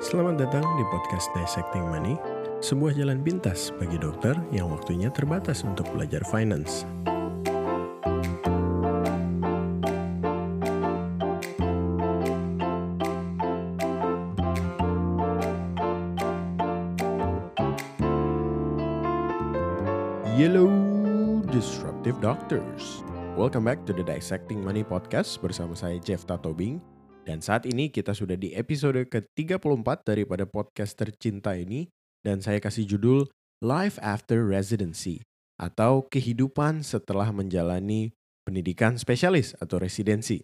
Selamat datang di podcast Dissecting Money, sebuah jalan pintas bagi dokter yang waktunya terbatas untuk belajar finance. Hello, disruptive doctors. Welcome back to the Dissecting Money podcast bersama saya Jeff Tatobing. Dan saat ini kita sudah di episode ke-34 daripada podcast tercinta ini dan saya kasih judul Life After Residency atau kehidupan setelah menjalani pendidikan spesialis atau residensi.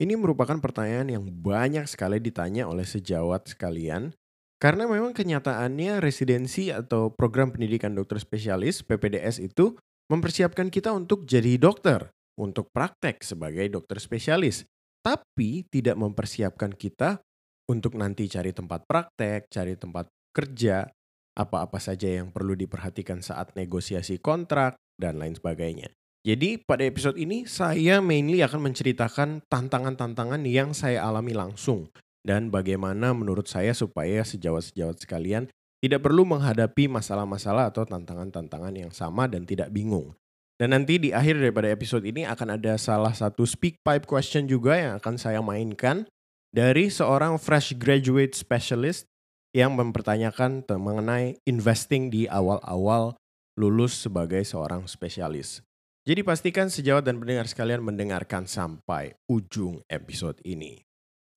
Ini merupakan pertanyaan yang banyak sekali ditanya oleh sejawat sekalian karena memang kenyataannya residensi atau program pendidikan dokter spesialis PPDS itu mempersiapkan kita untuk jadi dokter, untuk praktek sebagai dokter spesialis. Tapi tidak mempersiapkan kita untuk nanti cari tempat praktek, cari tempat kerja, apa-apa saja yang perlu diperhatikan saat negosiasi kontrak, dan lain sebagainya. Jadi pada episode ini saya mainly akan menceritakan tantangan-tantangan yang saya alami langsung dan bagaimana menurut saya supaya sejawat-sejawat sekalian tidak perlu menghadapi masalah-masalah atau tantangan-tantangan yang sama dan tidak bingung. Dan nanti di akhir daripada episode ini akan ada salah satu speak pipe question juga yang akan saya mainkan dari seorang fresh graduate specialist yang mempertanyakan mengenai investing di awal-awal lulus sebagai seorang spesialis. Jadi pastikan sejawat dan pendengar sekalian mendengarkan sampai ujung episode ini.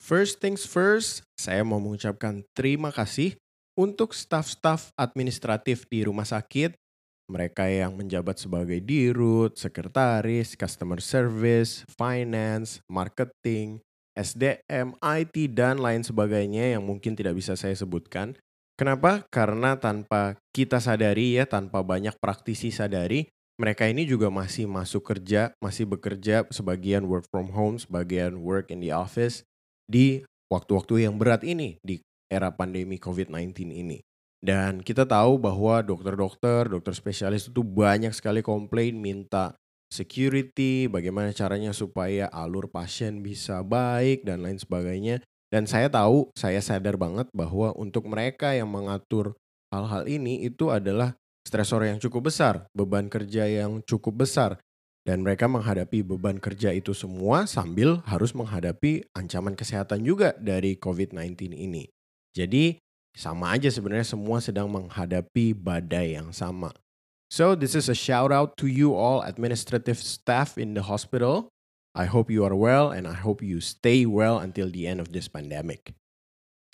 First things first, saya mau mengucapkan terima kasih untuk staf-staf administratif di rumah sakit, mereka yang menjabat sebagai dirut, sekretaris, customer service, finance, marketing, SDM, IT, dan lain sebagainya yang mungkin tidak bisa saya sebutkan. Kenapa? Karena tanpa kita sadari ya, tanpa banyak praktisi sadari, mereka ini juga masih masuk kerja, masih bekerja, sebagian work from home, sebagian work in the office, di waktu-waktu yang berat ini, di era pandemi COVID-19 ini. Dan kita tahu bahwa dokter-dokter, dokter spesialis itu banyak sekali komplain minta security, bagaimana caranya supaya alur pasien bisa baik dan lain sebagainya. Dan saya tahu, saya sadar banget bahwa untuk mereka yang mengatur hal-hal ini itu adalah stresor yang cukup besar, beban kerja yang cukup besar. Dan mereka menghadapi beban kerja itu semua sambil harus menghadapi ancaman kesehatan juga dari COVID-19 ini. Jadi sama aja sebenarnya semua sedang menghadapi badai yang sama. So this is a shout out to you all administrative staff in the hospital. I hope you are well and I hope you stay well until the end of this pandemic.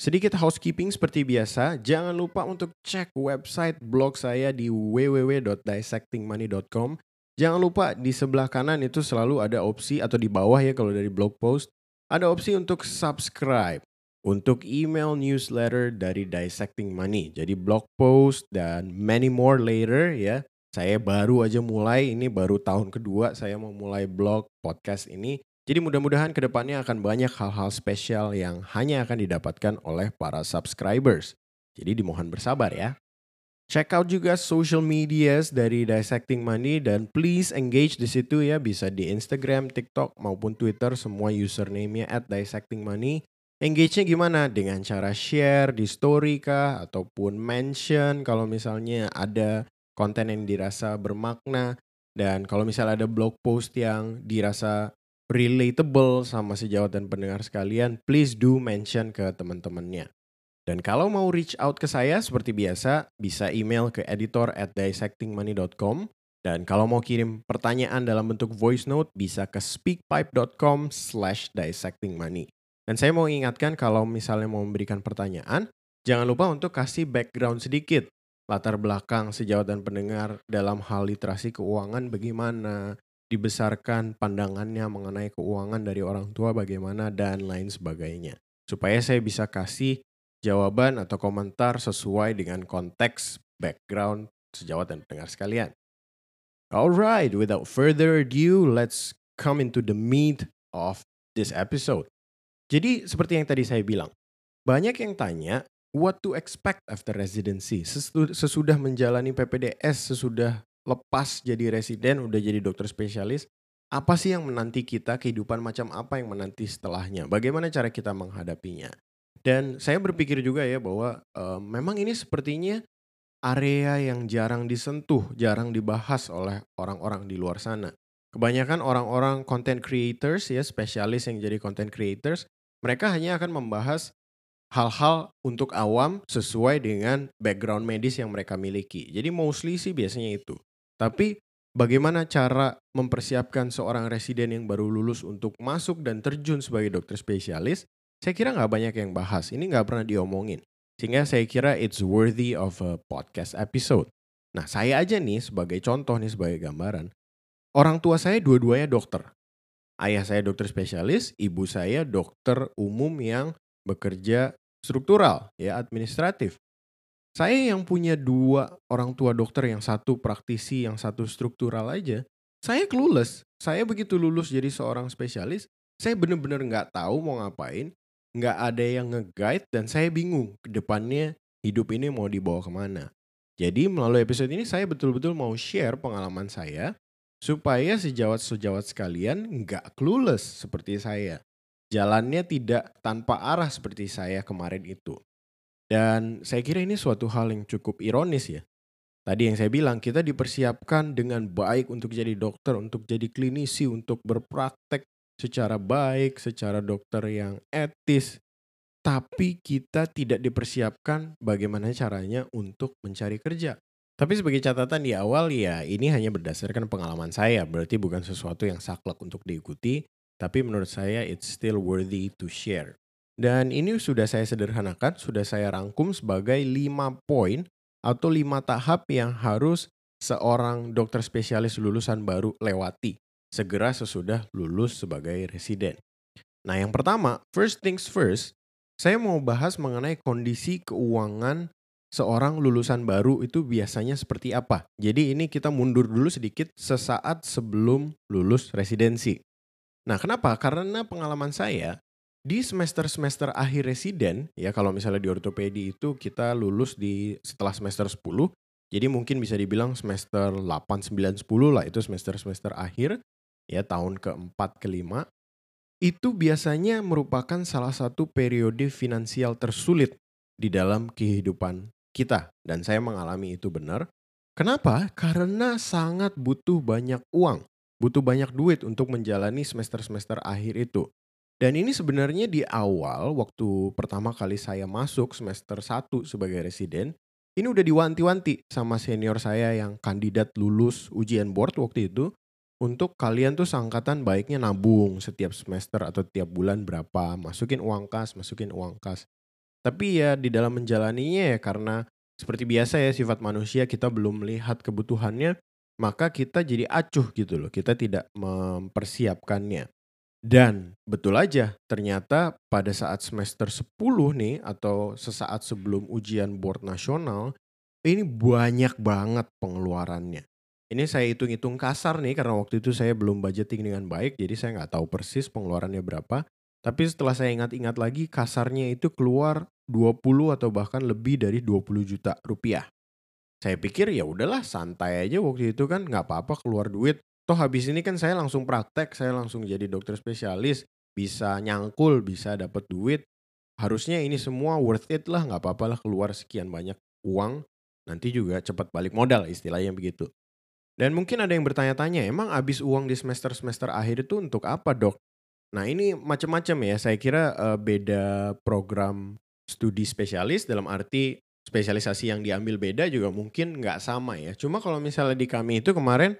Sedikit housekeeping seperti biasa, jangan lupa untuk cek website blog saya di www.dissectingmoney.com Jangan lupa di sebelah kanan itu selalu ada opsi atau di bawah ya kalau dari blog post ada opsi untuk subscribe untuk email newsletter dari Dissecting Money. Jadi blog post dan many more later ya. Saya baru aja mulai, ini baru tahun kedua saya mau mulai blog podcast ini. Jadi mudah-mudahan ke depannya akan banyak hal-hal spesial yang hanya akan didapatkan oleh para subscribers. Jadi dimohon bersabar ya. Check out juga social medias dari Dissecting Money dan please engage di situ ya. Bisa di Instagram, TikTok maupun Twitter semua username-nya at Dissecting Money. Engage-nya gimana? Dengan cara share di story kah? Ataupun mention kalau misalnya ada konten yang dirasa bermakna. Dan kalau misalnya ada blog post yang dirasa relatable sama sejawat dan pendengar sekalian, please do mention ke teman-temannya. Dan kalau mau reach out ke saya seperti biasa, bisa email ke editor at dissectingmoney.com. Dan kalau mau kirim pertanyaan dalam bentuk voice note, bisa ke speakpipe.com slash dissectingmoney. Dan saya mau ingatkan kalau misalnya mau memberikan pertanyaan, jangan lupa untuk kasih background sedikit. Latar belakang sejawat dan pendengar dalam hal literasi keuangan bagaimana, dibesarkan pandangannya mengenai keuangan dari orang tua bagaimana, dan lain sebagainya. Supaya saya bisa kasih jawaban atau komentar sesuai dengan konteks background sejawat dan pendengar sekalian. Alright, without further ado, let's come into the meat of this episode. Jadi seperti yang tadi saya bilang, banyak yang tanya what to expect after residency. Sesudah menjalani PPDS, sesudah lepas jadi residen, udah jadi dokter spesialis, apa sih yang menanti kita, kehidupan macam apa yang menanti setelahnya, bagaimana cara kita menghadapinya. Dan saya berpikir juga ya bahwa uh, memang ini sepertinya area yang jarang disentuh, jarang dibahas oleh orang-orang di luar sana. Kebanyakan orang-orang content creators ya, spesialis yang jadi content creators, mereka hanya akan membahas hal-hal untuk awam sesuai dengan background medis yang mereka miliki. Jadi mostly sih biasanya itu. Tapi bagaimana cara mempersiapkan seorang residen yang baru lulus untuk masuk dan terjun sebagai dokter spesialis, saya kira nggak banyak yang bahas. Ini nggak pernah diomongin. Sehingga saya kira it's worthy of a podcast episode. Nah saya aja nih sebagai contoh nih sebagai gambaran. Orang tua saya dua-duanya dokter. Ayah saya dokter spesialis, ibu saya dokter umum yang bekerja struktural, ya administratif. Saya yang punya dua orang tua dokter, yang satu praktisi, yang satu struktural aja, saya clueless. Saya begitu lulus jadi seorang spesialis, saya bener-bener nggak tahu mau ngapain, nggak ada yang nge-guide, dan saya bingung ke depannya hidup ini mau dibawa ke mana. Jadi melalui episode ini saya betul-betul mau share pengalaman saya, supaya sejawat-sejawat sekalian nggak clueless seperti saya jalannya tidak tanpa arah seperti saya kemarin itu. Dan saya kira ini suatu hal yang cukup ironis ya. Tadi yang saya bilang kita dipersiapkan dengan baik untuk jadi dokter, untuk jadi klinisi, untuk berpraktek secara baik, secara dokter yang etis. Tapi kita tidak dipersiapkan bagaimana caranya untuk mencari kerja. Tapi sebagai catatan di awal ya ini hanya berdasarkan pengalaman saya, berarti bukan sesuatu yang saklek untuk diikuti. Tapi menurut saya it's still worthy to share. Dan ini sudah saya sederhanakan, sudah saya rangkum sebagai lima poin atau lima tahap yang harus seorang dokter spesialis lulusan baru lewati segera sesudah lulus sebagai residen. Nah yang pertama, first things first, saya mau bahas mengenai kondisi keuangan seorang lulusan baru itu biasanya seperti apa. Jadi ini kita mundur dulu sedikit sesaat sebelum lulus residensi. Nah, kenapa? Karena pengalaman saya di semester-semester akhir residen, ya kalau misalnya di ortopedi itu kita lulus di setelah semester 10, jadi mungkin bisa dibilang semester 8, 9, 10 lah itu semester-semester akhir, ya tahun keempat, kelima, itu biasanya merupakan salah satu periode finansial tersulit di dalam kehidupan kita. Dan saya mengalami itu benar. Kenapa? Karena sangat butuh banyak uang butuh banyak duit untuk menjalani semester-semester akhir itu. Dan ini sebenarnya di awal waktu pertama kali saya masuk semester 1 sebagai residen, ini udah diwanti-wanti sama senior saya yang kandidat lulus ujian board waktu itu untuk kalian tuh sangkatan baiknya nabung setiap semester atau tiap bulan berapa, masukin uang kas, masukin uang kas. Tapi ya di dalam menjalaninya ya karena seperti biasa ya sifat manusia kita belum melihat kebutuhannya, maka kita jadi acuh gitu loh. Kita tidak mempersiapkannya. Dan betul aja, ternyata pada saat semester 10 nih atau sesaat sebelum ujian board nasional, ini banyak banget pengeluarannya. Ini saya hitung-hitung kasar nih karena waktu itu saya belum budgeting dengan baik, jadi saya nggak tahu persis pengeluarannya berapa. Tapi setelah saya ingat-ingat lagi, kasarnya itu keluar 20 atau bahkan lebih dari 20 juta rupiah. Saya pikir ya udahlah santai aja waktu itu kan nggak apa-apa keluar duit. Toh habis ini kan saya langsung praktek, saya langsung jadi dokter spesialis, bisa nyangkul, bisa dapat duit. Harusnya ini semua worth it lah, nggak apa-apa lah keluar sekian banyak uang, nanti juga cepat balik modal istilahnya begitu. Dan mungkin ada yang bertanya-tanya, emang habis uang di semester-semester akhir itu untuk apa dok? Nah ini macam-macam ya, saya kira uh, beda program studi spesialis dalam arti spesialisasi yang diambil beda juga mungkin nggak sama ya. Cuma kalau misalnya di kami itu kemarin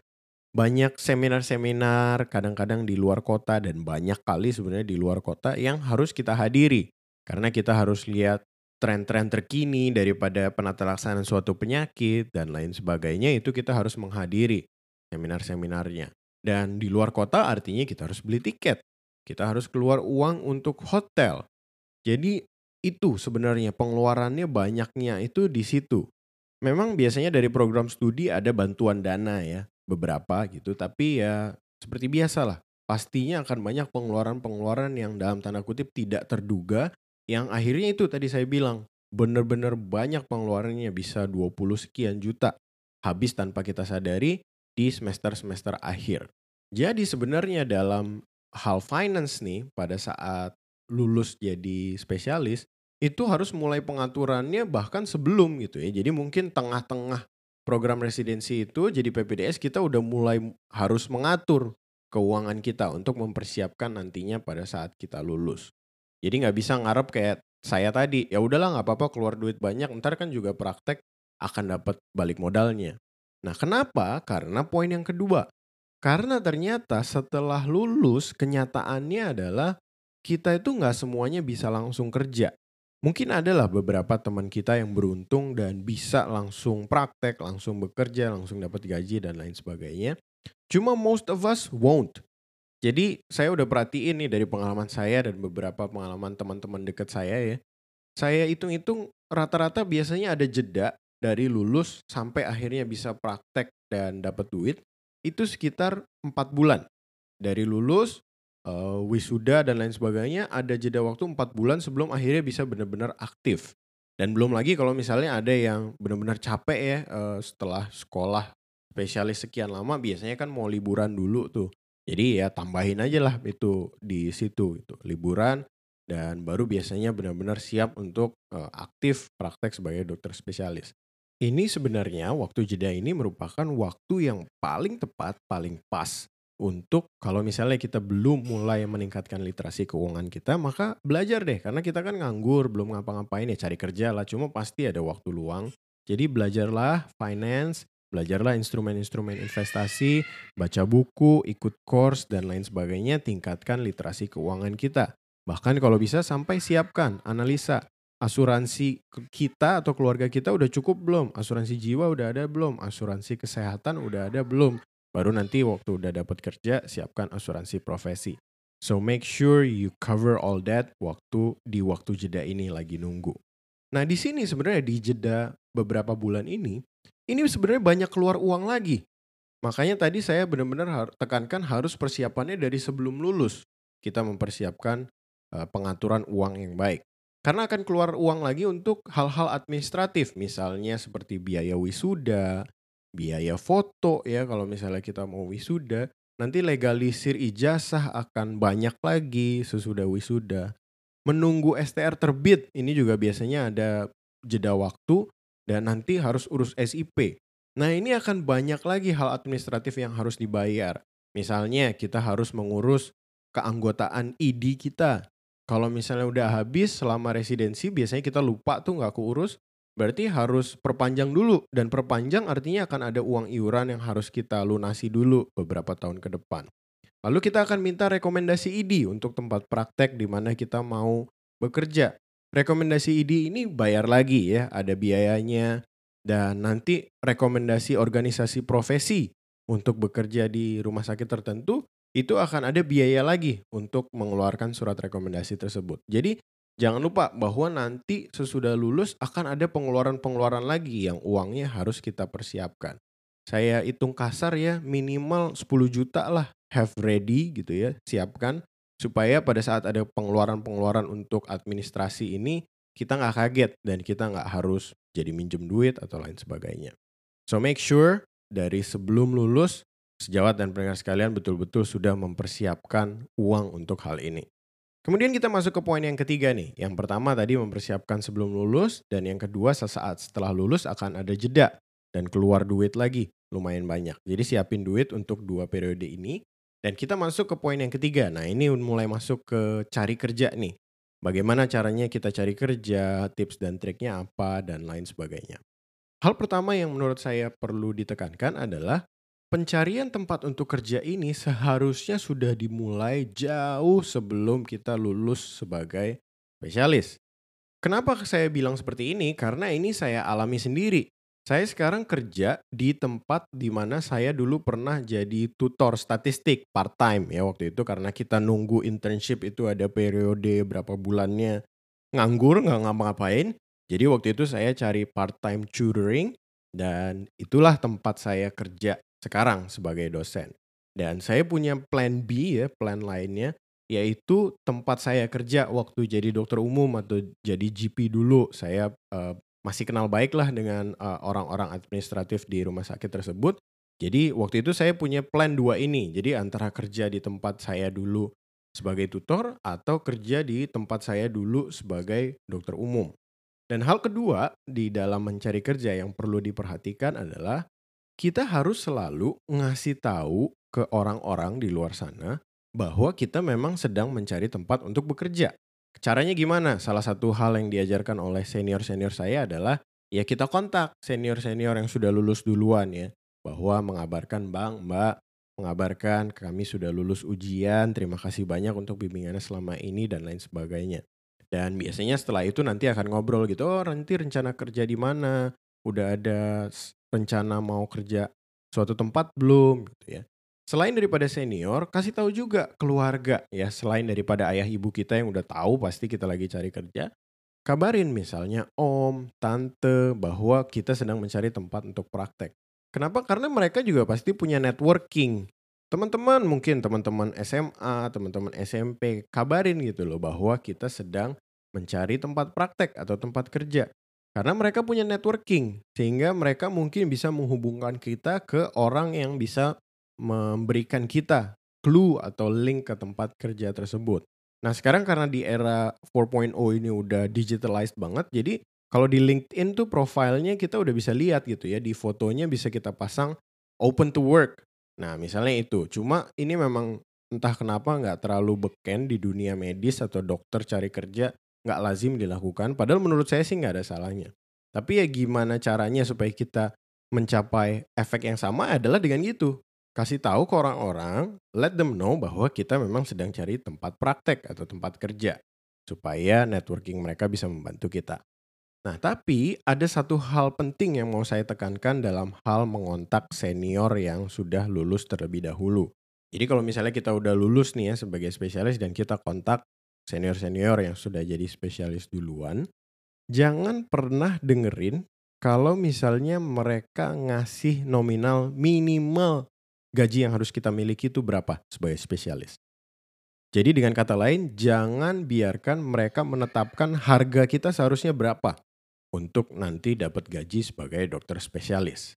banyak seminar-seminar kadang-kadang di luar kota dan banyak kali sebenarnya di luar kota yang harus kita hadiri. Karena kita harus lihat tren-tren terkini daripada penata laksanaan suatu penyakit dan lain sebagainya itu kita harus menghadiri seminar-seminarnya. Dan di luar kota artinya kita harus beli tiket. Kita harus keluar uang untuk hotel. Jadi itu sebenarnya pengeluarannya banyaknya itu di situ. Memang biasanya dari program studi ada bantuan dana ya, beberapa gitu. Tapi ya seperti biasa lah, pastinya akan banyak pengeluaran-pengeluaran yang dalam tanda kutip tidak terduga. Yang akhirnya itu tadi saya bilang, benar-benar banyak pengeluarannya bisa 20 sekian juta. Habis tanpa kita sadari di semester-semester akhir. Jadi sebenarnya dalam hal finance nih pada saat lulus jadi spesialis, itu harus mulai pengaturannya bahkan sebelum gitu ya. Jadi mungkin tengah-tengah program residensi itu jadi PPDS kita udah mulai harus mengatur keuangan kita untuk mempersiapkan nantinya pada saat kita lulus. Jadi nggak bisa ngarep kayak saya tadi, ya udahlah nggak apa-apa keluar duit banyak, ntar kan juga praktek akan dapat balik modalnya. Nah, kenapa? Karena poin yang kedua. Karena ternyata setelah lulus, kenyataannya adalah kita itu nggak semuanya bisa langsung kerja. Mungkin adalah beberapa teman kita yang beruntung dan bisa langsung praktek, langsung bekerja, langsung dapat gaji dan lain sebagainya. Cuma most of us won't. Jadi saya udah perhatiin nih dari pengalaman saya dan beberapa pengalaman teman-teman dekat saya ya. Saya hitung-hitung rata-rata biasanya ada jeda dari lulus sampai akhirnya bisa praktek dan dapat duit itu sekitar empat bulan. Dari lulus, uh, wisuda dan lain sebagainya ada jeda waktu empat bulan sebelum akhirnya bisa benar-benar aktif. Dan belum lagi kalau misalnya ada yang benar-benar capek ya uh, setelah sekolah spesialis sekian lama biasanya kan mau liburan dulu tuh. Jadi ya tambahin aja lah itu di situ itu liburan dan baru biasanya benar-benar siap untuk uh, aktif praktek sebagai dokter spesialis. Ini sebenarnya waktu jeda ini merupakan waktu yang paling tepat, paling pas untuk kalau misalnya kita belum mulai meningkatkan literasi keuangan kita, maka belajar deh karena kita kan nganggur, belum ngapa-ngapain ya cari kerja lah, cuma pasti ada waktu luang. Jadi belajarlah finance, belajarlah instrumen-instrumen investasi, baca buku, ikut course dan lain sebagainya, tingkatkan literasi keuangan kita. Bahkan kalau bisa sampai siapkan analisa asuransi kita atau keluarga kita udah cukup belum? Asuransi jiwa udah ada belum? Asuransi kesehatan udah ada belum? Baru nanti waktu udah dapat kerja siapkan asuransi profesi. So make sure you cover all that waktu di waktu jeda ini lagi nunggu. Nah di sini sebenarnya di jeda beberapa bulan ini, ini sebenarnya banyak keluar uang lagi. Makanya tadi saya benar-benar tekankan harus persiapannya dari sebelum lulus. Kita mempersiapkan uh, pengaturan uang yang baik. Karena akan keluar uang lagi untuk hal-hal administratif, misalnya seperti biaya wisuda, biaya foto ya kalau misalnya kita mau wisuda, nanti legalisir ijazah akan banyak lagi sesudah wisuda. Menunggu STR terbit, ini juga biasanya ada jeda waktu dan nanti harus urus SIP. Nah ini akan banyak lagi hal administratif yang harus dibayar. Misalnya kita harus mengurus keanggotaan ID kita kalau misalnya udah habis selama residensi biasanya kita lupa tuh nggak keurus, berarti harus perpanjang dulu dan perpanjang artinya akan ada uang iuran yang harus kita lunasi dulu beberapa tahun ke depan. Lalu kita akan minta rekomendasi ID untuk tempat praktek di mana kita mau bekerja. Rekomendasi ID ini bayar lagi ya, ada biayanya dan nanti rekomendasi organisasi profesi untuk bekerja di rumah sakit tertentu itu akan ada biaya lagi untuk mengeluarkan surat rekomendasi tersebut. Jadi jangan lupa bahwa nanti sesudah lulus akan ada pengeluaran-pengeluaran lagi yang uangnya harus kita persiapkan. Saya hitung kasar ya minimal 10 juta lah have ready gitu ya, siapkan supaya pada saat ada pengeluaran-pengeluaran untuk administrasi ini kita nggak kaget dan kita nggak harus jadi minjem duit atau lain sebagainya. So make sure dari sebelum lulus Sejawat dan pendengar sekalian betul-betul sudah mempersiapkan uang untuk hal ini. Kemudian kita masuk ke poin yang ketiga nih. Yang pertama tadi mempersiapkan sebelum lulus dan yang kedua sesaat setelah lulus akan ada jeda dan keluar duit lagi lumayan banyak. Jadi siapin duit untuk dua periode ini dan kita masuk ke poin yang ketiga. Nah, ini mulai masuk ke cari kerja nih. Bagaimana caranya kita cari kerja, tips dan triknya apa dan lain sebagainya. Hal pertama yang menurut saya perlu ditekankan adalah pencarian tempat untuk kerja ini seharusnya sudah dimulai jauh sebelum kita lulus sebagai spesialis. Kenapa saya bilang seperti ini? Karena ini saya alami sendiri. Saya sekarang kerja di tempat di mana saya dulu pernah jadi tutor statistik part time ya waktu itu karena kita nunggu internship itu ada periode berapa bulannya nganggur nggak ngapa-ngapain. Jadi waktu itu saya cari part time tutoring dan itulah tempat saya kerja sekarang sebagai dosen. Dan saya punya plan B ya, plan lainnya yaitu tempat saya kerja waktu jadi dokter umum atau jadi GP dulu. Saya uh, masih kenal baik lah dengan uh, orang-orang administratif di rumah sakit tersebut. Jadi waktu itu saya punya plan dua ini. Jadi antara kerja di tempat saya dulu sebagai tutor atau kerja di tempat saya dulu sebagai dokter umum. Dan hal kedua di dalam mencari kerja yang perlu diperhatikan adalah kita harus selalu ngasih tahu ke orang-orang di luar sana bahwa kita memang sedang mencari tempat untuk bekerja. Caranya gimana? Salah satu hal yang diajarkan oleh senior-senior saya adalah ya kita kontak senior-senior yang sudah lulus duluan ya. Bahwa mengabarkan bang, mbak, mengabarkan kami sudah lulus ujian, terima kasih banyak untuk bimbingannya selama ini dan lain sebagainya. Dan biasanya setelah itu nanti akan ngobrol gitu, oh nanti rencana kerja di mana, udah ada rencana mau kerja suatu tempat belum gitu ya. Selain daripada senior, kasih tahu juga keluarga ya. Selain daripada ayah ibu kita yang udah tahu pasti kita lagi cari kerja, kabarin misalnya om, tante bahwa kita sedang mencari tempat untuk praktek. Kenapa? Karena mereka juga pasti punya networking. Teman-teman mungkin teman-teman SMA, teman-teman SMP, kabarin gitu loh bahwa kita sedang mencari tempat praktek atau tempat kerja. Karena mereka punya networking, sehingga mereka mungkin bisa menghubungkan kita ke orang yang bisa memberikan kita clue atau link ke tempat kerja tersebut. Nah sekarang karena di era 4.0 ini udah digitalized banget, jadi kalau di LinkedIn tuh profilnya kita udah bisa lihat gitu ya, di fotonya bisa kita pasang open to work. Nah misalnya itu, cuma ini memang entah kenapa nggak terlalu beken di dunia medis atau dokter cari kerja nggak lazim dilakukan. Padahal menurut saya sih nggak ada salahnya. Tapi ya gimana caranya supaya kita mencapai efek yang sama adalah dengan gitu. Kasih tahu ke orang-orang, let them know bahwa kita memang sedang cari tempat praktek atau tempat kerja. Supaya networking mereka bisa membantu kita. Nah, tapi ada satu hal penting yang mau saya tekankan dalam hal mengontak senior yang sudah lulus terlebih dahulu. Jadi kalau misalnya kita udah lulus nih ya sebagai spesialis dan kita kontak senior-senior yang sudah jadi spesialis duluan, jangan pernah dengerin kalau misalnya mereka ngasih nominal minimal gaji yang harus kita miliki itu berapa sebagai spesialis. Jadi dengan kata lain, jangan biarkan mereka menetapkan harga kita seharusnya berapa untuk nanti dapat gaji sebagai dokter spesialis.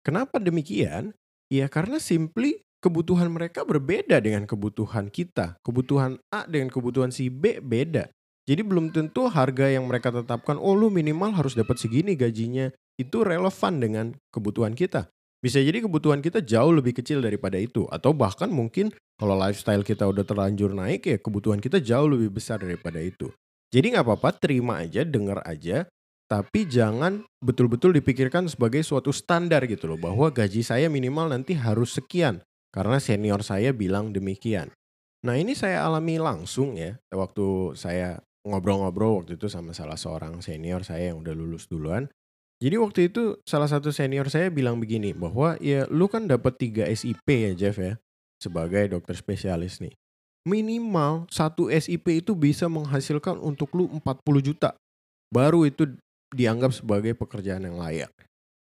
Kenapa demikian? Ya karena simply kebutuhan mereka berbeda dengan kebutuhan kita. Kebutuhan A dengan kebutuhan si B beda. Jadi belum tentu harga yang mereka tetapkan, oh lu minimal harus dapat segini gajinya, itu relevan dengan kebutuhan kita. Bisa jadi kebutuhan kita jauh lebih kecil daripada itu. Atau bahkan mungkin kalau lifestyle kita udah terlanjur naik ya kebutuhan kita jauh lebih besar daripada itu. Jadi nggak apa-apa, terima aja, dengar aja, tapi jangan betul-betul dipikirkan sebagai suatu standar gitu loh bahwa gaji saya minimal nanti harus sekian karena senior saya bilang demikian. Nah ini saya alami langsung ya waktu saya ngobrol-ngobrol waktu itu sama salah seorang senior saya yang udah lulus duluan. Jadi waktu itu salah satu senior saya bilang begini bahwa ya lu kan dapat 3 SIP ya Jeff ya sebagai dokter spesialis nih. Minimal satu SIP itu bisa menghasilkan untuk lu 40 juta. Baru itu dianggap sebagai pekerjaan yang layak.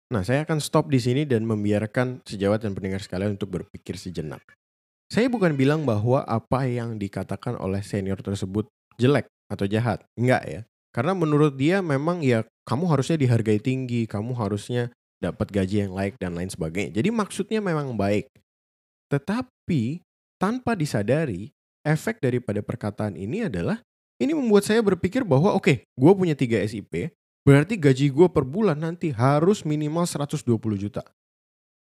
Nah, saya akan stop di sini dan membiarkan sejawat dan pendengar sekalian untuk berpikir sejenak. Saya bukan bilang bahwa apa yang dikatakan oleh senior tersebut jelek atau jahat. Enggak ya. Karena menurut dia memang ya kamu harusnya dihargai tinggi, kamu harusnya dapat gaji yang layak dan lain sebagainya. Jadi maksudnya memang baik. Tetapi tanpa disadari, efek daripada perkataan ini adalah ini membuat saya berpikir bahwa oke, okay, gue punya 3 SIP, Berarti gaji gue per bulan nanti harus minimal 120 juta.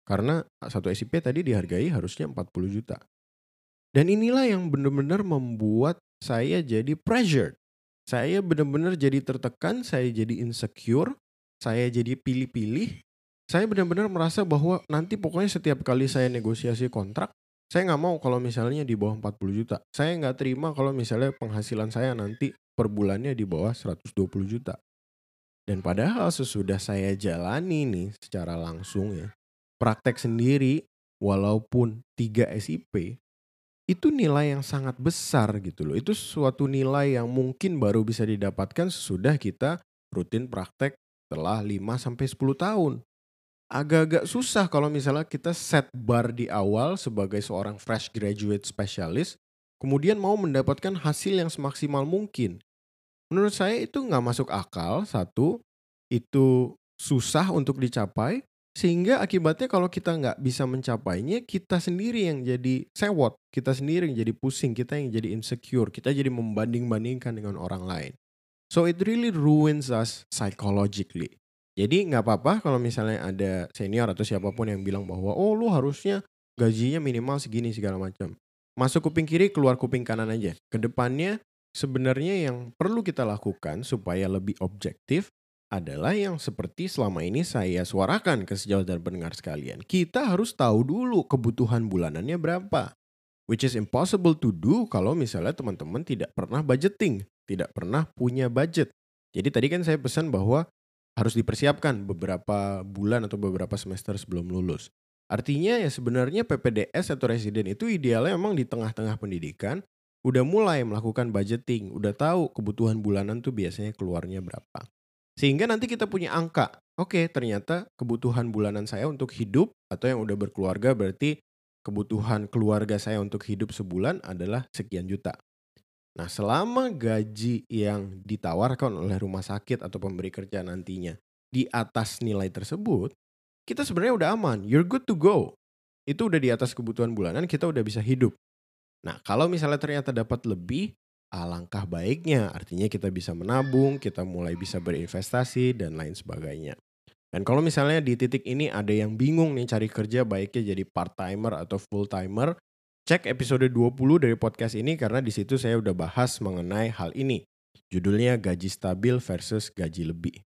Karena satu SIP tadi dihargai harusnya 40 juta. Dan inilah yang benar-benar membuat saya jadi pressured. Saya benar-benar jadi tertekan, saya jadi insecure, saya jadi pilih-pilih. Saya benar-benar merasa bahwa nanti pokoknya setiap kali saya negosiasi kontrak, saya nggak mau kalau misalnya di bawah 40 juta. Saya nggak terima kalau misalnya penghasilan saya nanti per bulannya di bawah 120 juta. Dan padahal sesudah saya jalani nih secara langsung ya, praktek sendiri walaupun 3 SIP, itu nilai yang sangat besar gitu loh. Itu suatu nilai yang mungkin baru bisa didapatkan sesudah kita rutin praktek setelah 5 sampai 10 tahun. Agak-agak susah kalau misalnya kita set bar di awal sebagai seorang fresh graduate specialist, kemudian mau mendapatkan hasil yang semaksimal mungkin. Menurut saya itu nggak masuk akal, satu, itu susah untuk dicapai, Sehingga akibatnya kalau kita nggak bisa mencapainya, kita sendiri yang jadi sewot, kita sendiri yang jadi pusing, kita yang jadi insecure, kita jadi membanding-bandingkan dengan orang lain. So it really ruins us psychologically. Jadi nggak apa-apa kalau misalnya ada senior atau siapa pun yang bilang bahwa oh lu harusnya gajinya minimal segini segala macam. Masuk kuping kiri, keluar kuping kanan aja. Ke depannya sebenarnya yang perlu kita lakukan supaya lebih objektif adalah yang seperti selama ini saya suarakan ke sejauh dan pendengar sekalian. Kita harus tahu dulu kebutuhan bulanannya berapa. Which is impossible to do kalau misalnya teman-teman tidak pernah budgeting, tidak pernah punya budget. Jadi tadi kan saya pesan bahwa harus dipersiapkan beberapa bulan atau beberapa semester sebelum lulus. Artinya ya sebenarnya PPDS atau residen itu idealnya memang di tengah-tengah pendidikan udah mulai melakukan budgeting, udah tahu kebutuhan bulanan tuh biasanya keluarnya berapa. Sehingga nanti kita punya angka. Oke, ternyata kebutuhan bulanan saya untuk hidup atau yang udah berkeluarga berarti kebutuhan keluarga saya untuk hidup sebulan adalah sekian juta. Nah, selama gaji yang ditawarkan oleh rumah sakit atau pemberi kerja nantinya di atas nilai tersebut, kita sebenarnya udah aman. You're good to go. Itu udah di atas kebutuhan bulanan, kita udah bisa hidup. Nah, kalau misalnya ternyata dapat lebih, alangkah baiknya. Artinya kita bisa menabung, kita mulai bisa berinvestasi, dan lain sebagainya. Dan kalau misalnya di titik ini ada yang bingung nih cari kerja baiknya jadi part-timer atau full-timer, cek episode 20 dari podcast ini karena di situ saya udah bahas mengenai hal ini. Judulnya gaji stabil versus gaji lebih.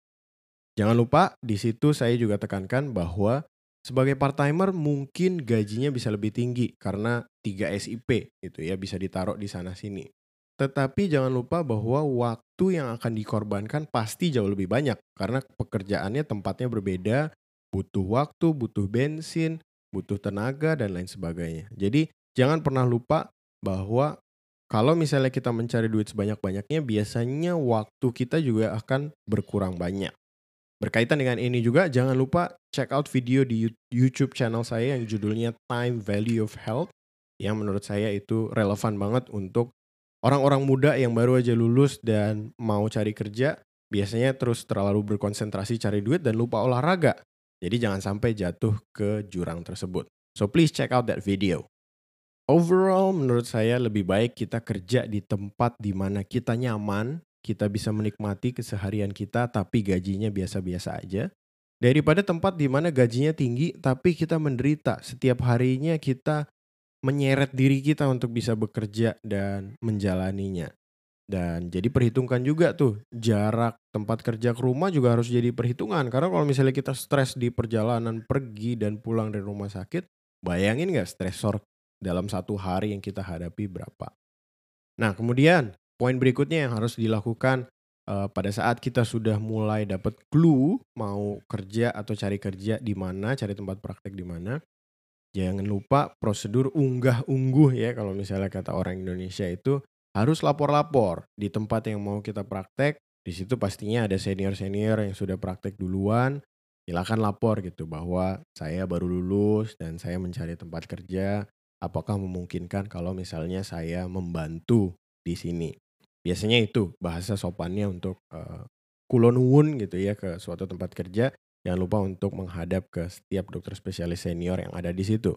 Jangan lupa di situ saya juga tekankan bahwa sebagai part-timer mungkin gajinya bisa lebih tinggi karena 3 SIP itu ya bisa ditaruh di sana sini. Tetapi jangan lupa bahwa waktu yang akan dikorbankan pasti jauh lebih banyak karena pekerjaannya tempatnya berbeda, butuh waktu, butuh bensin, butuh tenaga dan lain sebagainya. Jadi jangan pernah lupa bahwa kalau misalnya kita mencari duit sebanyak-banyaknya biasanya waktu kita juga akan berkurang banyak. Berkaitan dengan ini juga jangan lupa check out video di YouTube channel saya yang judulnya Time Value of Health yang menurut saya itu relevan banget untuk orang-orang muda yang baru aja lulus dan mau cari kerja biasanya terus terlalu berkonsentrasi cari duit dan lupa olahraga. Jadi jangan sampai jatuh ke jurang tersebut. So please check out that video. Overall menurut saya lebih baik kita kerja di tempat di mana kita nyaman, kita bisa menikmati keseharian kita tapi gajinya biasa-biasa aja. Daripada tempat di mana gajinya tinggi tapi kita menderita. Setiap harinya kita menyeret diri kita untuk bisa bekerja dan menjalaninya. Dan jadi perhitungkan juga tuh jarak tempat kerja ke rumah juga harus jadi perhitungan. Karena kalau misalnya kita stres di perjalanan pergi dan pulang dari rumah sakit, bayangin gak stresor dalam satu hari yang kita hadapi berapa. Nah kemudian poin berikutnya yang harus dilakukan uh, pada saat kita sudah mulai dapat clue mau kerja atau cari kerja di mana, cari tempat praktek di mana, Jangan lupa prosedur unggah-ungguh ya kalau misalnya kata orang Indonesia itu harus lapor-lapor di tempat yang mau kita praktek. Di situ pastinya ada senior-senior yang sudah praktek duluan. Silakan lapor gitu bahwa saya baru lulus dan saya mencari tempat kerja. Apakah memungkinkan kalau misalnya saya membantu di sini? Biasanya itu bahasa sopannya untuk uh, kulonwun gitu ya ke suatu tempat kerja Jangan lupa untuk menghadap ke setiap dokter spesialis senior yang ada di situ.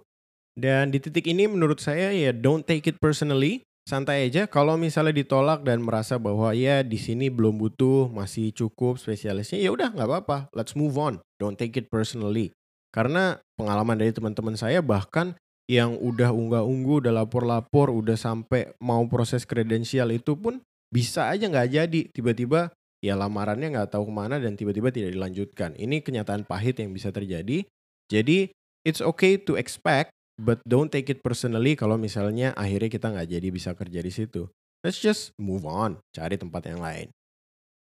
Dan di titik ini menurut saya ya don't take it personally. Santai aja kalau misalnya ditolak dan merasa bahwa ya di sini belum butuh, masih cukup spesialisnya, ya udah nggak apa-apa. Let's move on. Don't take it personally. Karena pengalaman dari teman-teman saya bahkan yang udah unggah-unggu, udah lapor-lapor, udah sampai mau proses kredensial itu pun bisa aja nggak jadi. Tiba-tiba ya lamarannya nggak tahu ke mana dan tiba-tiba tidak dilanjutkan. Ini kenyataan pahit yang bisa terjadi. Jadi it's okay to expect, but don't take it personally kalau misalnya akhirnya kita nggak jadi bisa kerja di situ. Let's just move on, cari tempat yang lain.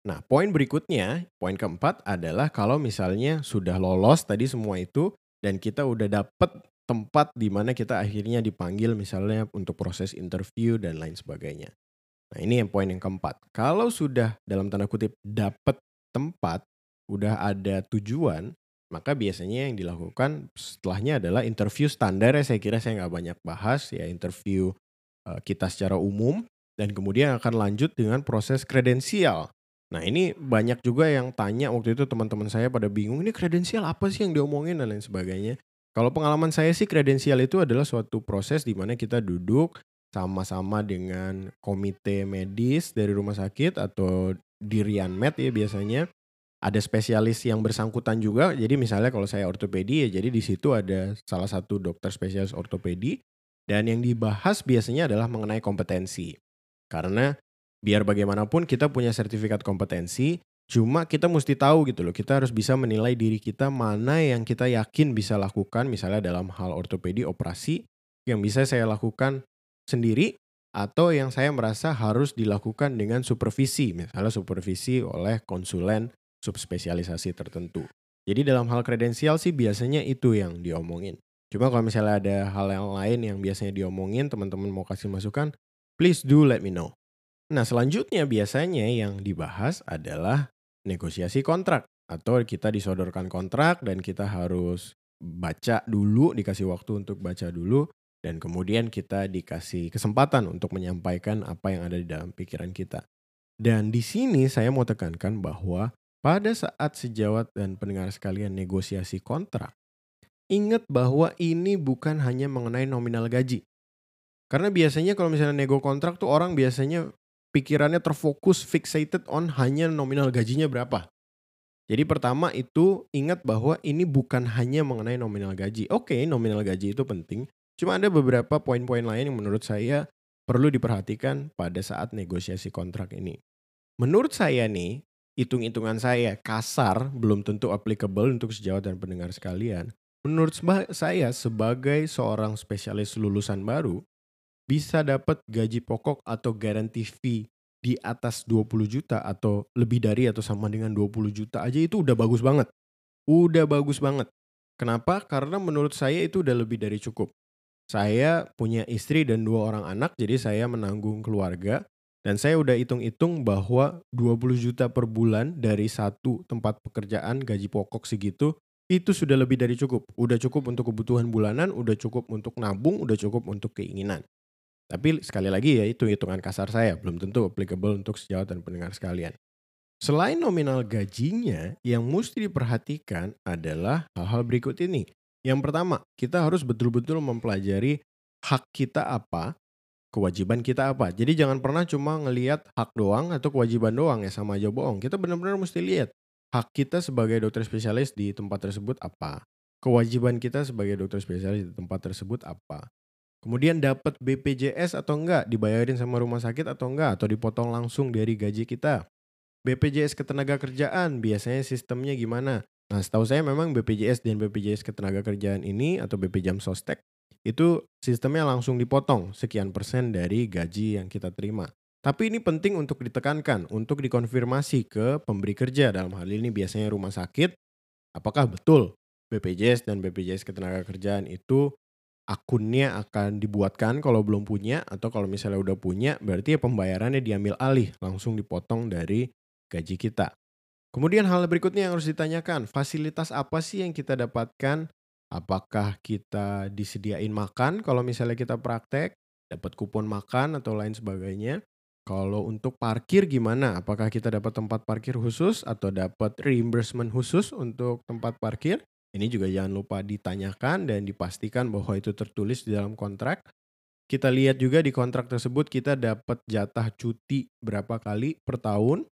Nah, poin berikutnya, poin keempat adalah kalau misalnya sudah lolos tadi semua itu dan kita udah dapet tempat di mana kita akhirnya dipanggil misalnya untuk proses interview dan lain sebagainya. Nah ini yang poin yang keempat. Kalau sudah dalam tanda kutip dapat tempat, udah ada tujuan, maka biasanya yang dilakukan setelahnya adalah interview standar ya saya kira saya nggak banyak bahas ya interview uh, kita secara umum dan kemudian akan lanjut dengan proses kredensial. Nah ini banyak juga yang tanya waktu itu teman-teman saya pada bingung, ini kredensial apa sih yang diomongin dan lain sebagainya. Kalau pengalaman saya sih kredensial itu adalah suatu proses di mana kita duduk sama-sama dengan komite medis dari rumah sakit atau di Rianmed ya biasanya. Ada spesialis yang bersangkutan juga. Jadi misalnya kalau saya ortopedi ya jadi di situ ada salah satu dokter spesialis ortopedi dan yang dibahas biasanya adalah mengenai kompetensi. Karena biar bagaimanapun kita punya sertifikat kompetensi, cuma kita mesti tahu gitu loh. Kita harus bisa menilai diri kita mana yang kita yakin bisa lakukan misalnya dalam hal ortopedi operasi yang bisa saya lakukan sendiri atau yang saya merasa harus dilakukan dengan supervisi, misalnya supervisi oleh konsulen subspesialisasi tertentu. Jadi dalam hal kredensial sih biasanya itu yang diomongin. Cuma kalau misalnya ada hal yang lain yang biasanya diomongin, teman-teman mau kasih masukan, please do let me know. Nah selanjutnya biasanya yang dibahas adalah negosiasi kontrak. Atau kita disodorkan kontrak dan kita harus baca dulu, dikasih waktu untuk baca dulu. Dan kemudian kita dikasih kesempatan untuk menyampaikan apa yang ada di dalam pikiran kita. Dan di sini saya mau tekankan bahwa pada saat sejawat dan pendengar sekalian negosiasi kontrak, ingat bahwa ini bukan hanya mengenai nominal gaji. Karena biasanya kalau misalnya nego kontrak tuh orang biasanya pikirannya terfokus fixated on hanya nominal gajinya berapa. Jadi pertama itu ingat bahwa ini bukan hanya mengenai nominal gaji. Oke, nominal gaji itu penting. Cuma ada beberapa poin-poin lain yang menurut saya perlu diperhatikan pada saat negosiasi kontrak ini. Menurut saya nih, hitung-hitungan saya kasar belum tentu applicable untuk sejawat dan pendengar sekalian. Menurut saya sebagai seorang spesialis lulusan baru bisa dapat gaji pokok atau guarantee fee di atas 20 juta atau lebih dari atau sama dengan 20 juta aja itu udah bagus banget. Udah bagus banget. Kenapa? Karena menurut saya itu udah lebih dari cukup. Saya punya istri dan dua orang anak, jadi saya menanggung keluarga. Dan saya udah hitung-hitung bahwa 20 juta per bulan dari satu tempat pekerjaan gaji pokok segitu itu sudah lebih dari cukup. Udah cukup untuk kebutuhan bulanan, udah cukup untuk nabung, udah cukup untuk keinginan. Tapi sekali lagi ya itu hitungan kasar saya, belum tentu applicable untuk sejawat dan pendengar sekalian. Selain nominal gajinya, yang mesti diperhatikan adalah hal-hal berikut ini. Yang pertama, kita harus betul-betul mempelajari hak kita apa kewajiban kita apa. Jadi jangan pernah cuma ngelihat hak doang atau kewajiban doang ya sama aja bohong. Kita benar-benar mesti lihat hak kita sebagai dokter spesialis di tempat tersebut apa. Kewajiban kita sebagai dokter spesialis di tempat tersebut apa. Kemudian dapat BPJS atau enggak, dibayarin sama rumah sakit atau enggak, atau dipotong langsung dari gaji kita. BPJS ketenaga kerjaan, biasanya sistemnya gimana? Nah setahu saya memang BPJS dan BPJS ketenaga kerjaan ini atau BPJAM Sostek itu sistemnya langsung dipotong sekian persen dari gaji yang kita terima. Tapi ini penting untuk ditekankan, untuk dikonfirmasi ke pemberi kerja dalam hal ini biasanya rumah sakit. Apakah betul BPJS dan BPJS Ketenagakerjaan itu akunnya akan dibuatkan kalau belum punya atau kalau misalnya udah punya berarti ya pembayarannya diambil alih langsung dipotong dari gaji kita. Kemudian hal berikutnya yang harus ditanyakan, fasilitas apa sih yang kita dapatkan Apakah kita disediain makan kalau misalnya kita praktek, dapat kupon makan atau lain sebagainya. Kalau untuk parkir gimana? Apakah kita dapat tempat parkir khusus atau dapat reimbursement khusus untuk tempat parkir? Ini juga jangan lupa ditanyakan dan dipastikan bahwa itu tertulis di dalam kontrak. Kita lihat juga di kontrak tersebut kita dapat jatah cuti berapa kali per tahun.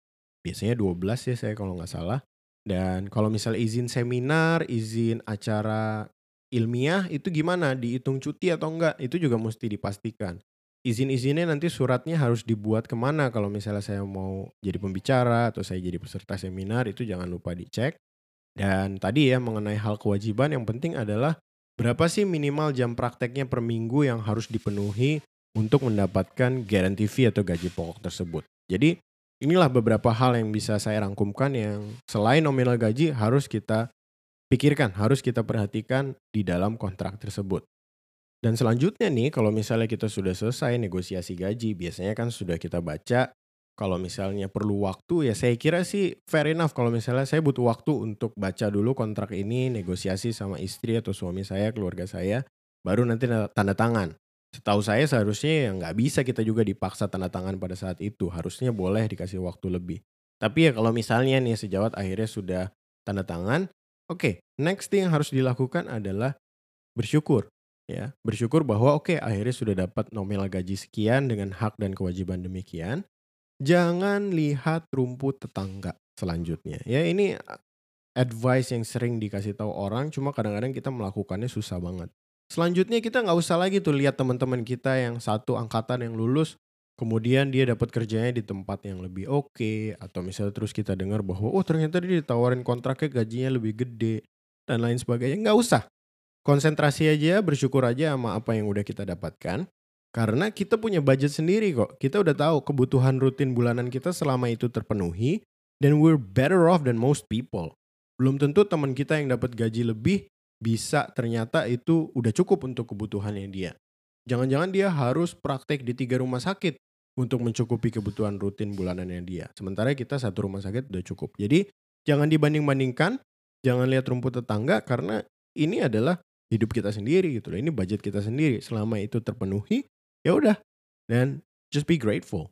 Biasanya 12 ya saya kalau nggak salah. Dan kalau misalnya izin seminar, izin acara ilmiah itu gimana? Dihitung cuti atau enggak? Itu juga mesti dipastikan. Izin-izinnya nanti suratnya harus dibuat ke mana kalau misalnya saya mau jadi pembicara atau saya jadi peserta seminar itu jangan lupa dicek. Dan tadi ya mengenai hal kewajiban yang penting adalah berapa sih minimal jam prakteknya per minggu yang harus dipenuhi untuk mendapatkan guarantee fee atau gaji pokok tersebut. Jadi inilah beberapa hal yang bisa saya rangkumkan yang selain nominal gaji harus kita pikirkan, harus kita perhatikan di dalam kontrak tersebut. Dan selanjutnya nih, kalau misalnya kita sudah selesai negosiasi gaji, biasanya kan sudah kita baca, kalau misalnya perlu waktu ya saya kira sih fair enough kalau misalnya saya butuh waktu untuk baca dulu kontrak ini, negosiasi sama istri atau suami saya, keluarga saya, baru nanti tanda tangan. Setahu saya seharusnya ya nggak bisa kita juga dipaksa tanda tangan pada saat itu. Harusnya boleh dikasih waktu lebih. Tapi ya kalau misalnya nih sejawat akhirnya sudah tanda tangan, oke, okay, next thing yang harus dilakukan adalah bersyukur ya. Bersyukur bahwa oke okay, akhirnya sudah dapat nominal gaji sekian dengan hak dan kewajiban demikian. Jangan lihat rumput tetangga selanjutnya. Ya ini advice yang sering dikasih tahu orang, cuma kadang-kadang kita melakukannya susah banget. Selanjutnya kita nggak usah lagi tuh lihat teman-teman kita yang satu angkatan yang lulus, kemudian dia dapat kerjanya di tempat yang lebih oke, okay, atau misalnya terus kita dengar bahwa oh ternyata dia ditawarin kontraknya gajinya lebih gede dan lain sebagainya. Nggak usah. Konsentrasi aja, bersyukur aja sama apa yang udah kita dapatkan. Karena kita punya budget sendiri kok. Kita udah tahu kebutuhan rutin bulanan kita selama itu terpenuhi, dan we're better off than most people. Belum tentu teman kita yang dapat gaji lebih bisa ternyata itu udah cukup untuk kebutuhannya dia. Jangan-jangan dia harus praktek di tiga rumah sakit untuk mencukupi kebutuhan rutin bulanannya dia. Sementara kita satu rumah sakit udah cukup. Jadi jangan dibanding-bandingkan, jangan lihat rumput tetangga karena ini adalah hidup kita sendiri gitu loh. Ini budget kita sendiri. Selama itu terpenuhi, ya udah. Dan just be grateful.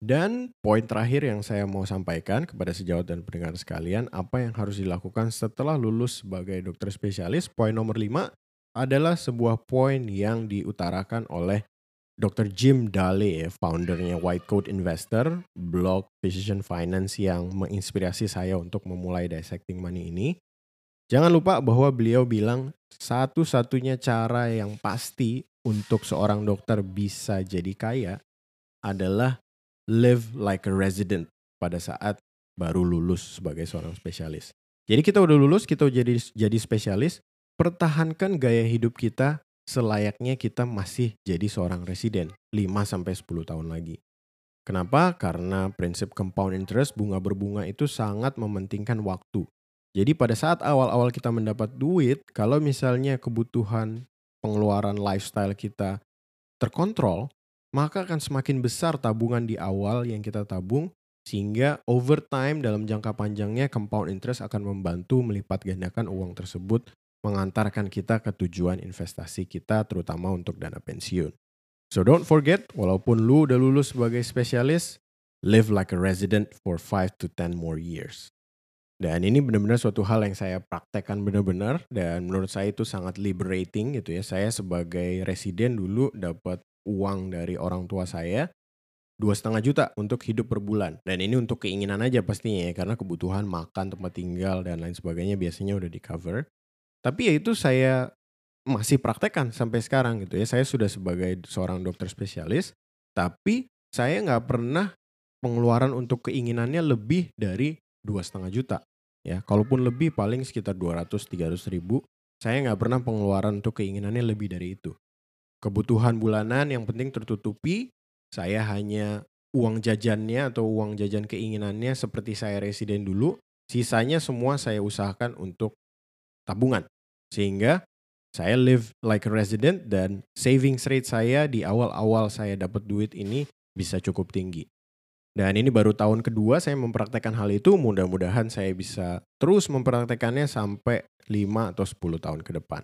Dan poin terakhir yang saya mau sampaikan kepada sejawat dan pendengar sekalian, apa yang harus dilakukan setelah lulus sebagai dokter spesialis, poin nomor 5 adalah sebuah poin yang diutarakan oleh Dr. Jim Daly, foundernya White Coat Investor, blog Physician Finance yang menginspirasi saya untuk memulai dissecting money ini. Jangan lupa bahwa beliau bilang satu-satunya cara yang pasti untuk seorang dokter bisa jadi kaya adalah live like a resident pada saat baru lulus sebagai seorang spesialis. Jadi kita udah lulus, kita jadi jadi spesialis, pertahankan gaya hidup kita selayaknya kita masih jadi seorang residen 5 sampai 10 tahun lagi. Kenapa? Karena prinsip compound interest bunga berbunga itu sangat mementingkan waktu. Jadi pada saat awal-awal kita mendapat duit, kalau misalnya kebutuhan pengeluaran lifestyle kita terkontrol, maka akan semakin besar tabungan di awal yang kita tabung sehingga over time dalam jangka panjangnya compound interest akan membantu melipat gandakan uang tersebut mengantarkan kita ke tujuan investasi kita terutama untuk dana pensiun. So don't forget, walaupun lu udah lulus sebagai spesialis, live like a resident for 5 to 10 more years. Dan ini benar-benar suatu hal yang saya praktekkan benar-benar dan menurut saya itu sangat liberating gitu ya. Saya sebagai residen dulu dapat uang dari orang tua saya dua setengah juta untuk hidup per bulan. Dan ini untuk keinginan aja pastinya ya karena kebutuhan makan tempat tinggal dan lain sebagainya biasanya udah di cover tapi ya itu saya masih praktekkan sampai sekarang gitu ya. Saya sudah sebagai seorang dokter spesialis tapi saya nggak pernah pengeluaran untuk keinginannya lebih dari dua setengah juta ya. Kalaupun lebih paling sekitar 200-300 ribu saya nggak pernah pengeluaran untuk keinginannya lebih dari itu kebutuhan bulanan yang penting tertutupi. Saya hanya uang jajannya atau uang jajan keinginannya seperti saya residen dulu. Sisanya semua saya usahakan untuk tabungan. Sehingga saya live like a resident dan savings rate saya di awal-awal saya dapat duit ini bisa cukup tinggi. Dan ini baru tahun kedua saya mempraktekkan hal itu. Mudah-mudahan saya bisa terus mempraktekannya sampai 5 atau 10 tahun ke depan.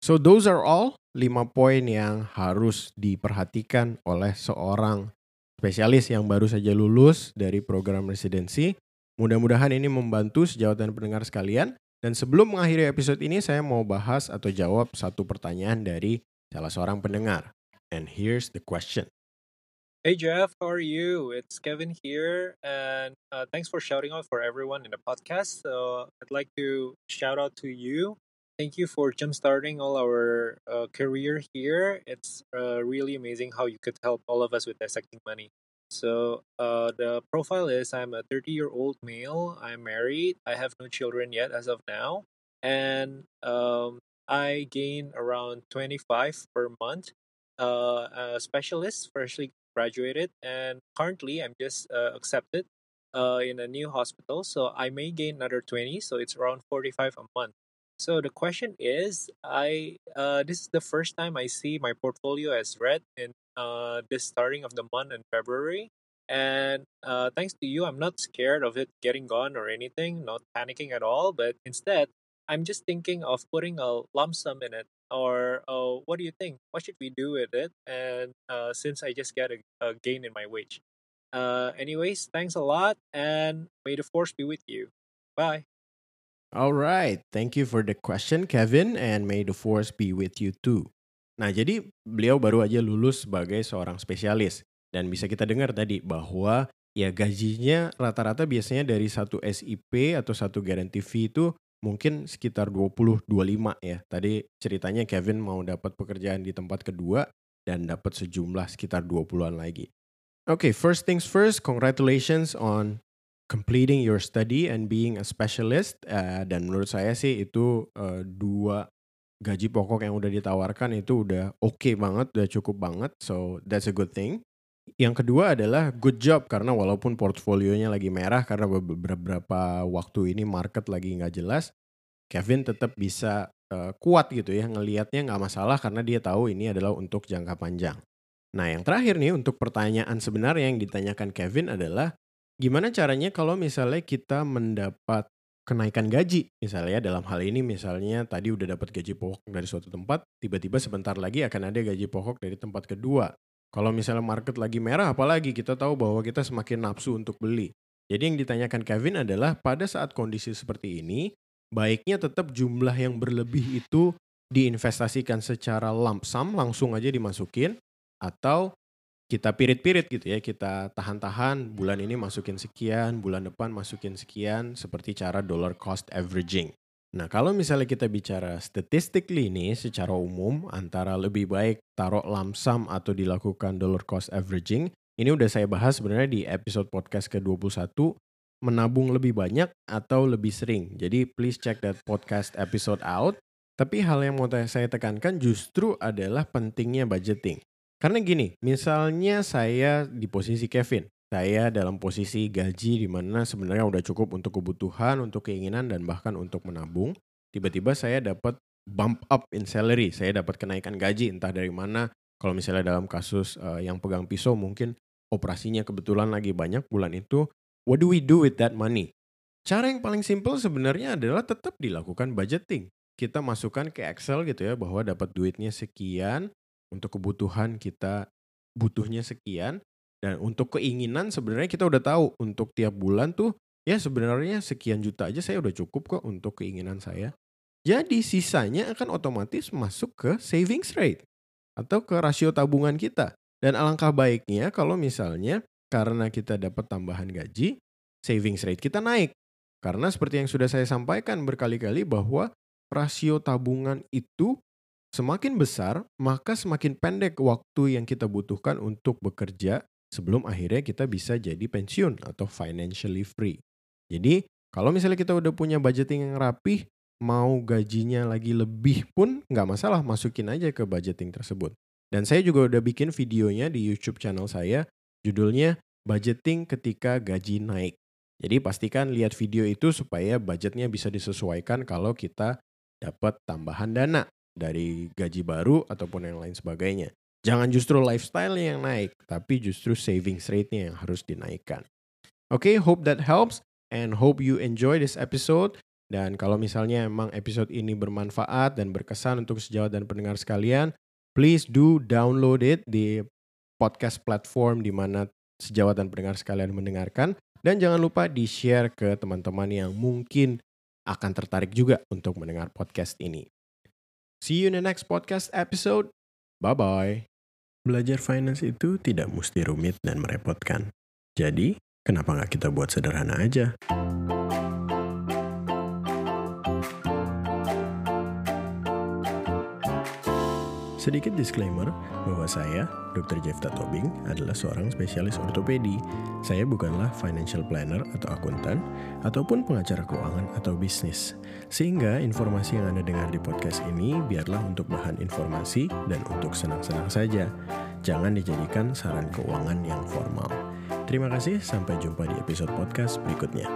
So those are all 5 poin yang harus diperhatikan oleh seorang spesialis yang baru saja lulus dari program residensi. Mudah-mudahan ini membantu sejawat dan pendengar sekalian. Dan sebelum mengakhiri episode ini, saya mau bahas atau jawab satu pertanyaan dari salah seorang pendengar. And here's the question. Hey Jeff, how are you? It's Kevin here, and uh, thanks for shouting out for everyone in the podcast. So I'd like to shout out to you thank you for jumpstarting all our uh, career here. It's uh, really amazing how you could help all of us with dissecting money. So uh, the profile is I'm a 30 year old male. I'm married. I have no children yet as of now, and um, I gain around 25 per month. Uh, a specialist, freshly graduated, and currently I'm just uh, accepted uh, in a new hospital. So I may gain another 20. So it's around 45 a month. So the question is, I uh, this is the first time I see my portfolio as red in uh, this starting of the month in February. And uh, thanks to you, I'm not scared of it getting gone or anything, not panicking at all. But instead, I'm just thinking of putting a lump sum in it. Or uh, what do you think? What should we do with it? And uh, since I just get a, a gain in my wage. Uh, anyways, thanks a lot, and may the force be with you. Bye. All right, thank you for the question, Kevin, and may the force be with you too. Nah, jadi beliau baru aja lulus sebagai seorang spesialis dan bisa kita dengar tadi bahwa ya gajinya rata-rata biasanya dari satu SIP atau satu guarantee fee itu mungkin sekitar 20-25 ya. Tadi ceritanya Kevin mau dapat pekerjaan di tempat kedua dan dapat sejumlah sekitar 20-an lagi. Oke, okay, first things first, congratulations on completing your study and being a specialist. Uh, dan menurut saya sih itu uh, dua gaji pokok yang udah ditawarkan itu udah oke okay banget, udah cukup banget. So that's a good thing. Yang kedua adalah good job karena walaupun portfolionya lagi merah karena beberapa waktu ini market lagi nggak jelas, Kevin tetap bisa uh, kuat gitu ya ngelihatnya nggak masalah karena dia tahu ini adalah untuk jangka panjang. Nah yang terakhir nih untuk pertanyaan sebenarnya yang ditanyakan Kevin adalah gimana caranya kalau misalnya kita mendapat kenaikan gaji misalnya dalam hal ini misalnya tadi udah dapat gaji pokok dari suatu tempat tiba-tiba sebentar lagi akan ada gaji pokok dari tempat kedua kalau misalnya market lagi merah, apalagi kita tahu bahwa kita semakin nafsu untuk beli. Jadi yang ditanyakan Kevin adalah pada saat kondisi seperti ini, baiknya tetap jumlah yang berlebih itu diinvestasikan secara lump sum, langsung aja dimasukin, atau kita pirit-pirit gitu ya, kita tahan-tahan bulan ini masukin sekian, bulan depan masukin sekian, seperti cara dollar cost averaging. Nah, kalau misalnya kita bicara statistically ini secara umum antara lebih baik taruh lamsam atau dilakukan dollar cost averaging, ini udah saya bahas sebenarnya di episode podcast ke-21 menabung lebih banyak atau lebih sering. Jadi please check that podcast episode out. Tapi hal yang mau saya tekankan justru adalah pentingnya budgeting. Karena gini, misalnya saya di posisi Kevin, saya dalam posisi gaji di mana sebenarnya udah cukup untuk kebutuhan, untuk keinginan dan bahkan untuk menabung. Tiba-tiba saya dapat bump up in salary, saya dapat kenaikan gaji entah dari mana. Kalau misalnya dalam kasus uh, yang pegang pisau mungkin operasinya kebetulan lagi banyak bulan itu, what do we do with that money? Cara yang paling simple sebenarnya adalah tetap dilakukan budgeting. Kita masukkan ke Excel gitu ya bahwa dapat duitnya sekian, untuk kebutuhan kita butuhnya sekian, dan untuk keinginan sebenarnya kita udah tahu untuk tiap bulan tuh ya sebenarnya sekian juta aja saya udah cukup kok untuk keinginan saya. Jadi sisanya akan otomatis masuk ke savings rate atau ke rasio tabungan kita. Dan alangkah baiknya kalau misalnya karena kita dapat tambahan gaji, savings rate kita naik. Karena seperti yang sudah saya sampaikan berkali-kali bahwa rasio tabungan itu semakin besar, maka semakin pendek waktu yang kita butuhkan untuk bekerja sebelum akhirnya kita bisa jadi pensiun atau financially free. Jadi kalau misalnya kita udah punya budgeting yang rapih, mau gajinya lagi lebih pun nggak masalah, masukin aja ke budgeting tersebut. Dan saya juga udah bikin videonya di YouTube channel saya, judulnya Budgeting Ketika Gaji Naik. Jadi pastikan lihat video itu supaya budgetnya bisa disesuaikan kalau kita dapat tambahan dana dari gaji baru ataupun yang lain sebagainya. Jangan justru lifestyle yang naik, tapi justru savings rate-nya yang harus dinaikkan. Oke, okay, hope that helps and hope you enjoy this episode. Dan kalau misalnya emang episode ini bermanfaat dan berkesan untuk sejawat dan pendengar sekalian, please do download it di podcast platform di mana sejawat dan pendengar sekalian mendengarkan. Dan jangan lupa di-share ke teman-teman yang mungkin akan tertarik juga untuk mendengar podcast ini. See you in the next podcast episode. Bye-bye. Belajar finance itu tidak mesti rumit dan merepotkan. Jadi, kenapa nggak kita buat sederhana aja? Sedikit disclaimer bahwa saya, Dr. Jeff Tatobing, adalah seorang spesialis ortopedi. Saya bukanlah financial planner atau akuntan, ataupun pengacara keuangan atau bisnis. Sehingga informasi yang Anda dengar di podcast ini biarlah untuk bahan informasi dan untuk senang-senang saja. Jangan dijadikan saran keuangan yang formal. Terima kasih, sampai jumpa di episode podcast berikutnya.